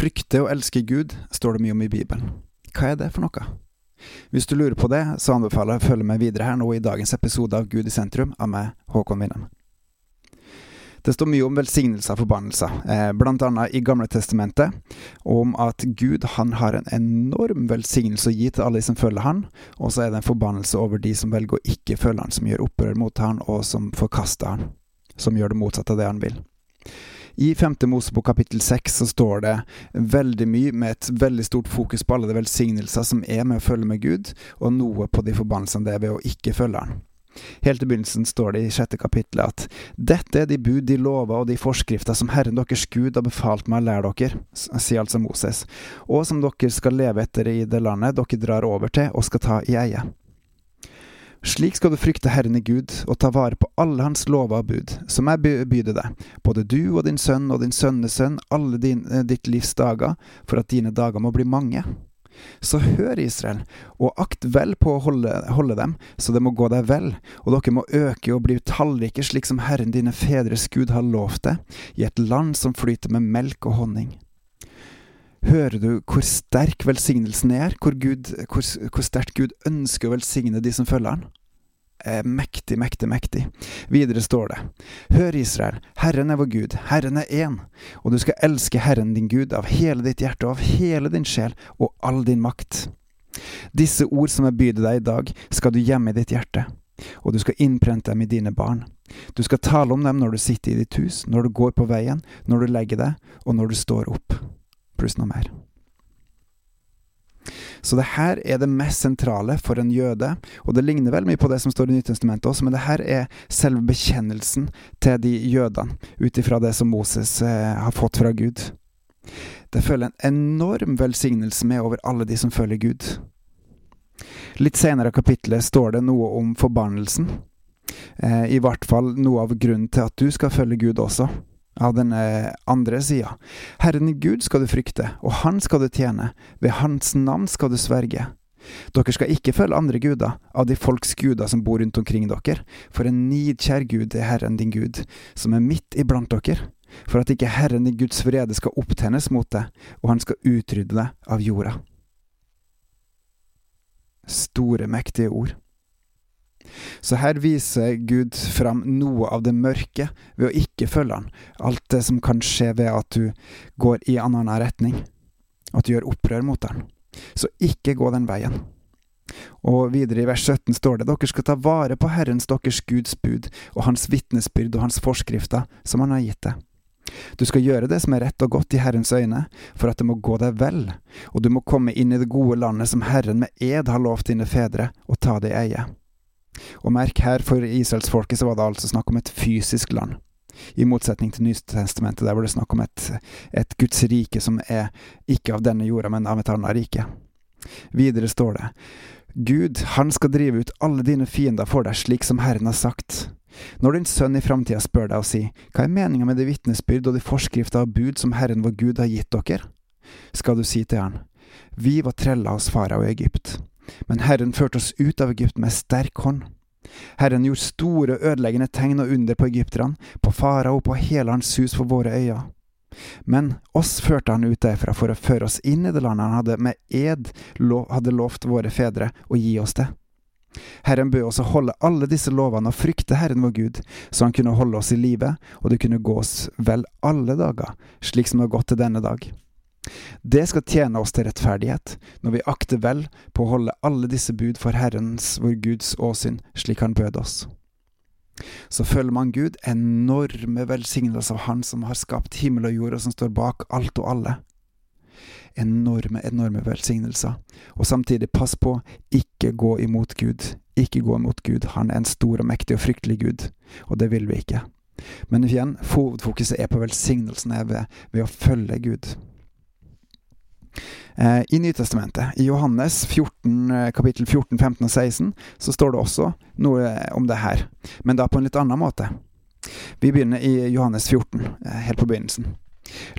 frykte og elske Gud står det mye om i Bibelen. Hva er det for noe? Hvis du lurer på det, så anbefaler jeg å følge med videre her nå i dagens episode av Gud i sentrum av meg, Håkon Winnem. Det står mye om velsignelser og forbannelser, eh, blant annet i Gamle Testamentet, om at Gud han har en enorm velsignelse å gi til alle de som følger han, og så er det en forbannelse over de som velger å ikke følge han, som gjør opprør mot han, og som forkaster han, som gjør det motsatte av det han vil. I femte Mosebok kapittel seks så står det veldig mye med et veldig stort fokus på alle de velsignelser som er med å følge med Gud, og noe på de forbannelsene det er ved å ikke følge Han. Helt i begynnelsen står det i sjette kapittelet at dette er de bud, de lover og de forskrifter som Herren deres Gud har befalt meg å lære dere, sier altså Moses, og som dere skal leve etter i det landet dere drar over til og skal ta i eie. Slik skal du frykte Herren i Gud og ta vare på alle hans lover og bud, som jeg byder deg, både du og din sønn og din sønnesønn alle din, eh, ditt livs dager, for at dine dager må bli mange. Så hør, Israel, og akt vel på å holde, holde, dem, så det må gå deg vel, og dere må øke og bli tallrike slik som Herren dine fedres Gud har lovt deg, i et land som flyter med melk og honning. Hører du hvor sterk velsignelsen er, hvor, Gud, hvor, hvor sterkt Gud ønsker å velsigne de som følger han? Eh, mektig, mektig, mektig. Videre står det, Hør Israel, Herren er vår Gud, Herren er én, og du skal elske Herren din Gud av hele ditt hjerte og av hele din sjel og all din makt. Disse ord som jeg byr deg i dag, skal du gjemme i ditt hjerte, og du skal innprente dem i dine barn. Du skal tale om dem når du sitter i ditt hus, når du går på veien, når du legger deg, og når du står opp pluss noe mer. Så det her er det mest sentrale for en jøde, og det ligner vel mye på det som står i Nytestamentet også, men det her er selve bekjennelsen til de jødene, ut ifra det som Moses eh, har fått fra Gud. Det følger en enorm velsignelse med over alle de som følger Gud. Litt senere i kapittelet står det noe om forbannelsen. Eh, I hvert fall noe av grunnen til at du skal følge Gud også av den andre sida. Herren Gud skal du frykte, og Han skal du tjene, ved Hans navn skal du sverge. Dere skal ikke følge andre guder, av de folks guder som bor rundt omkring dere, for en nidkjær Gud er Herren din Gud, som er midt iblant dere, for at ikke Herren din Guds vrede skal opptennes mot deg, og han skal utrydde deg av jorda. Store, mektige ord. Så her viser Gud fram noe av det mørke ved å ikke følge han, alt det som kan skje ved at du går i en annen retning, at du gjør opprør mot han. Så ikke gå den veien. Og videre i vers 17 står det dere skal ta vare på Herrens deres Guds bud og hans vitnesbyrd og hans forskrifter som han har gitt deg. Du skal gjøre det som er rett og godt i Herrens øyne, for at det må gå deg vel, og du må komme inn i det gode landet som Herren med ed har lovt dine fedre, og ta det i eie. Og merk her, for israelsfolket så var det altså snakk om et fysisk land. I motsetning til Nytestamentet, der var det snakk om et, et Guds rike som er ikke av denne jorda, men av et annet rike. Videre står det, Gud, han skal drive ut alle dine fiender for deg, slik som Herren har sagt. Når din sønn i framtida spør deg og sier, hva er meninga med det vitnesbyrd og de forskrifter og bud som Herren vår Gud har gitt dere? Skal du si til han, vi var trella hos farao i Egypt men Herren førte oss ut av Egypt med sterk hånd. Herren gjorde store ødeleggende tegn og under på egypterne, på farao på hele hans hus for våre øyne. Men oss førte han ut derfra for å føre oss inn i det landet han hadde med ed hadde lovt våre fedre å gi oss det. Herren bød oss å holde alle disse lovene og frykte Herren vår Gud, så han kunne holde oss i live, og det kunne gå oss vel alle dager, slik som det har gått til denne dag. Det skal tjene oss til rettferdighet, når vi akter vel på å holde alle disse bud for Herrens, vår Guds åsyn, slik Han bød oss. Så følger man Gud, enorme velsignelser av Han som har skapt himmel og jord, og som står bak alt og alle. Enorme, enorme velsignelser. Og samtidig, pass på, ikke gå imot Gud. Ikke gå imot Gud. Han er en stor og mektig og fryktelig Gud, og det vil vi ikke. Men igjen, hovedfokuset er på velsignelsene ved, ved å følge Gud. Eh, I Nytestamentet, i Johannes 14, eh, kapittel 14, 15 og 16, så står det også noe om det her, men da på en litt annen måte. Vi begynner i Johannes 14, eh, helt på begynnelsen.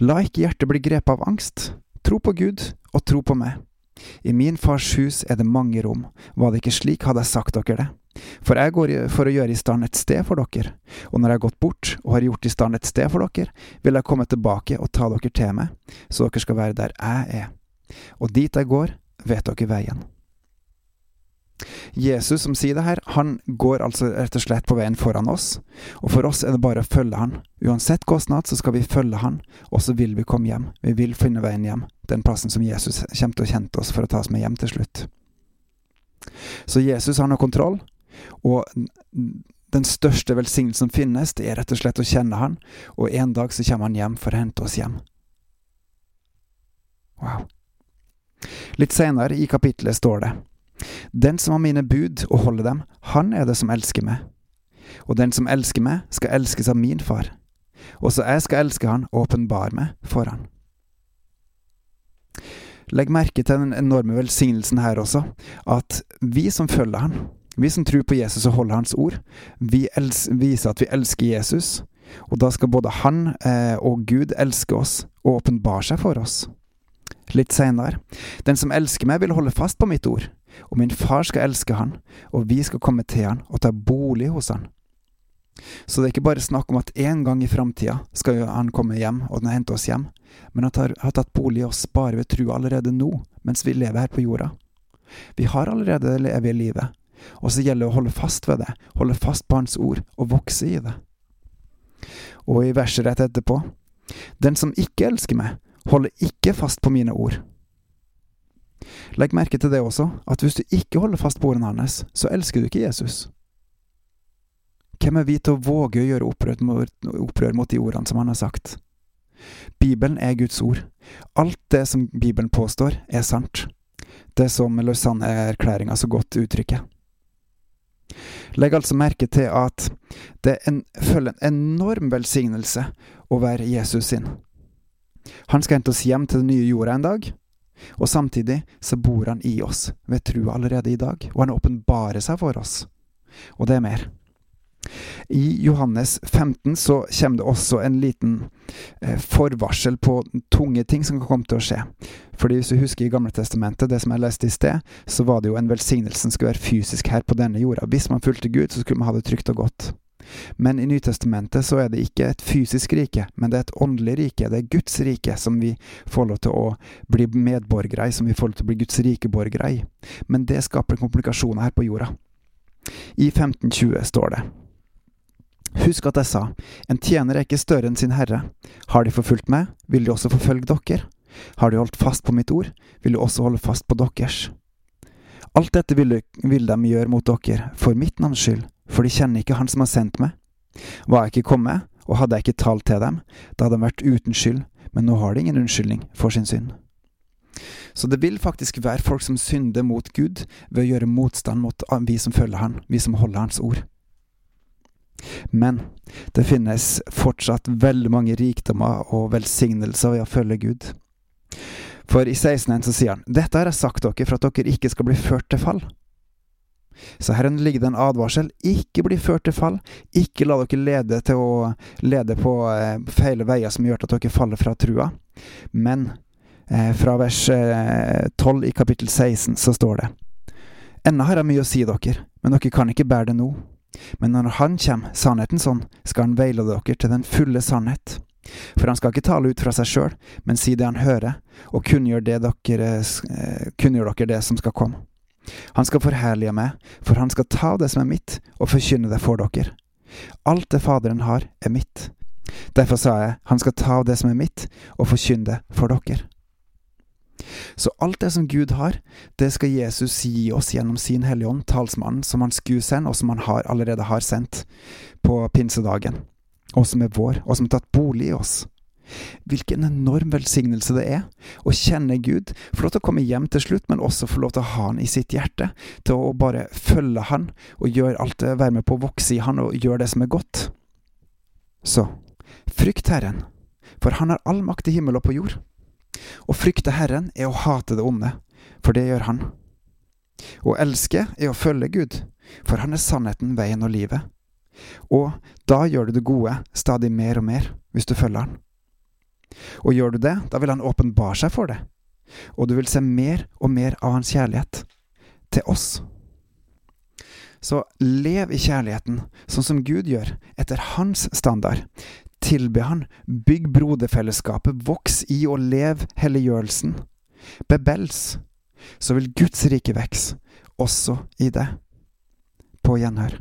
La ikke hjertet bli grepet av angst. Tro på Gud, og tro på meg. I min fars hus er det mange rom. Var det ikke slik, hadde jeg sagt dere det. For jeg går for å gjøre i stand et sted for dere, og når jeg har gått bort og har gjort i stand et sted for dere, vil jeg komme tilbake og ta dere til meg, så dere skal være der jeg er. Og dit jeg går, vet dere veien. Jesus som sier det her, han går altså rett og slett på veien foran oss, og for oss er det bare å følge han. Uansett kostnad så skal vi følge han, og så vil vi komme hjem. Vi vil finne veien hjem, den plassen som Jesus kommer til å kjente oss for å ta oss med hjem til slutt. Så Jesus har noe kontroll, og den største velsignelsen som finnes, det er rett og slett å kjenne Han, og en dag så kommer Han hjem for å hente oss hjem. Wow. Litt senere i kapittelet står det Den som har mine bud og holder dem, han er det som elsker meg. Og den som elsker meg, skal elskes av min far. Også jeg skal elske han og åpenbare meg for han. Legg merke til den enorme velsignelsen her også, at vi som følger han, vi som tror på Jesus og holder Hans ord, vi viser at vi elsker Jesus, og da skal både Han eh, og Gud elske oss og åpenbare seg for oss. Litt seinere, den som elsker meg, vil holde fast på mitt ord, og min far skal elske han, og vi skal komme til han og ta bolig hos han. Så det er ikke bare snakk om at en gang i framtida skal han komme hjem og hente oss hjem, men at han har tatt bolig i oss bare ved tro allerede nå, mens vi lever her på jorda. Vi har allerede det evige livet, og så gjelder det å holde fast ved det, holde fast på Hans ord og vokse i det. Og i verset rett etterpå, den som ikke elsker meg, holder ikke fast på mine ord. Legg merke til det også, at hvis du ikke holder fast på ordene hans, så elsker du ikke Jesus. Hvem er vi til å våge å gjøre opprør mot, opprør mot de ordene som han har sagt? Bibelen er Guds ord. Alt det som Bibelen påstår, er sant. Det som Lausanne-erklæringa så godt uttrykker. Legg altså merke til at det en, følger en enorm velsignelse å være Jesus sin. Han skal hente oss hjem til den nye jorda en dag, og samtidig så bor han i oss ved tro allerede i dag, og han åpenbarer seg for oss. Og det er mer. I Johannes 15 så kommer det også en liten eh, forvarsel på tunge ting som kan komme til å skje. Fordi Hvis du husker i Gamle Testamentet, det som jeg leste i sted, så var det jo en velsignelse som skulle være fysisk her på denne jorda. Hvis man fulgte Gud, så skulle man ha det trygt og godt. Men i Nytestamentet så er det ikke et fysisk rike, men det er et åndelig rike. Det er Guds rike som vi får lov til å bli medborgere i, som vi får lov til å bli Guds rike borgere i. Men det skaper komplikasjoner her på jorda. I 1520 står det Husk at jeg sa, en tjener er ikke større enn sin herre. Har de forfulgt meg, vil de også forfølge dere. Har de holdt fast på mitt ord, vil de også holde fast på deres. Alt dette vil de, vil de gjøre mot dere, for mitt navns skyld, for de kjenner ikke Han som har sendt meg. Var jeg ikke kommet, og hadde jeg ikke talt til dem, da hadde de vært uten skyld, men nå har de ingen unnskyldning for sin synd. Så det vil faktisk være folk som synder mot Gud ved å gjøre motstand mot vi som følger Han, vi som holder Hans ord. Men det finnes fortsatt veldig mange rikdommer og velsignelser ved å følge Gud. For i 16.1 så sier han, Dette har jeg sagt dere for at dere ikke skal bli ført til fall. Så her ligger det en advarsel. Ikke bli ført til fall. Ikke la dere lede til å lede på eh, feile veier som gjør at dere faller fra trua. Men eh, fra vers eh, 12 i kapittel 16 så står det Ennå har jeg mye å si dere, men dere kan ikke bære det nå. Men når han kommer, sannhetens ånd, skal han veilede dere til den fulle sannhet. For han skal ikke tale ut fra seg sjøl, men si det han hører, og kunngjør, dere, eh, kunngjør dere det som skal komme. Han skal forherlige meg, for han skal ta det som er mitt, og forkynne det for dere. Alt det Faderen har, er mitt. Derfor sa jeg, han skal ta av det som er mitt, og forkynne det for dere. Så alt det som Gud har, det skal Jesus gi oss gjennom sin Hellige Ånd, talsmannen, som han skulle sende, og som han har, allerede har sendt på pinsedagen, og som er vår, og som har tatt bolig i oss. Hvilken enorm velsignelse det er å kjenne Gud, få lov til å komme hjem til slutt, men også få lov til å ha Han i sitt hjerte, til å bare følge Han og gjøre alt være med på å vokse i Han og gjøre det som er godt. Så, frykt Herren, for Han har all makt i himmel og på jord. Å frykte Herren er å hate det onde, for det gjør Han. Å elske er å følge Gud, for Han er sannheten, veien og livet. Og da gjør du det gode stadig mer og mer, hvis du følger Han. Og gjør du det, da vil Han åpenbare seg for deg, og du vil se mer og mer av Hans kjærlighet til oss. Så lev i kjærligheten, sånn som Gud gjør, etter hans standard. Tilbe han, bygg broderfellesskapet, voks i og lev helliggjørelsen. Bebels, så vil Guds rike vokse, også i det. På gjenhør.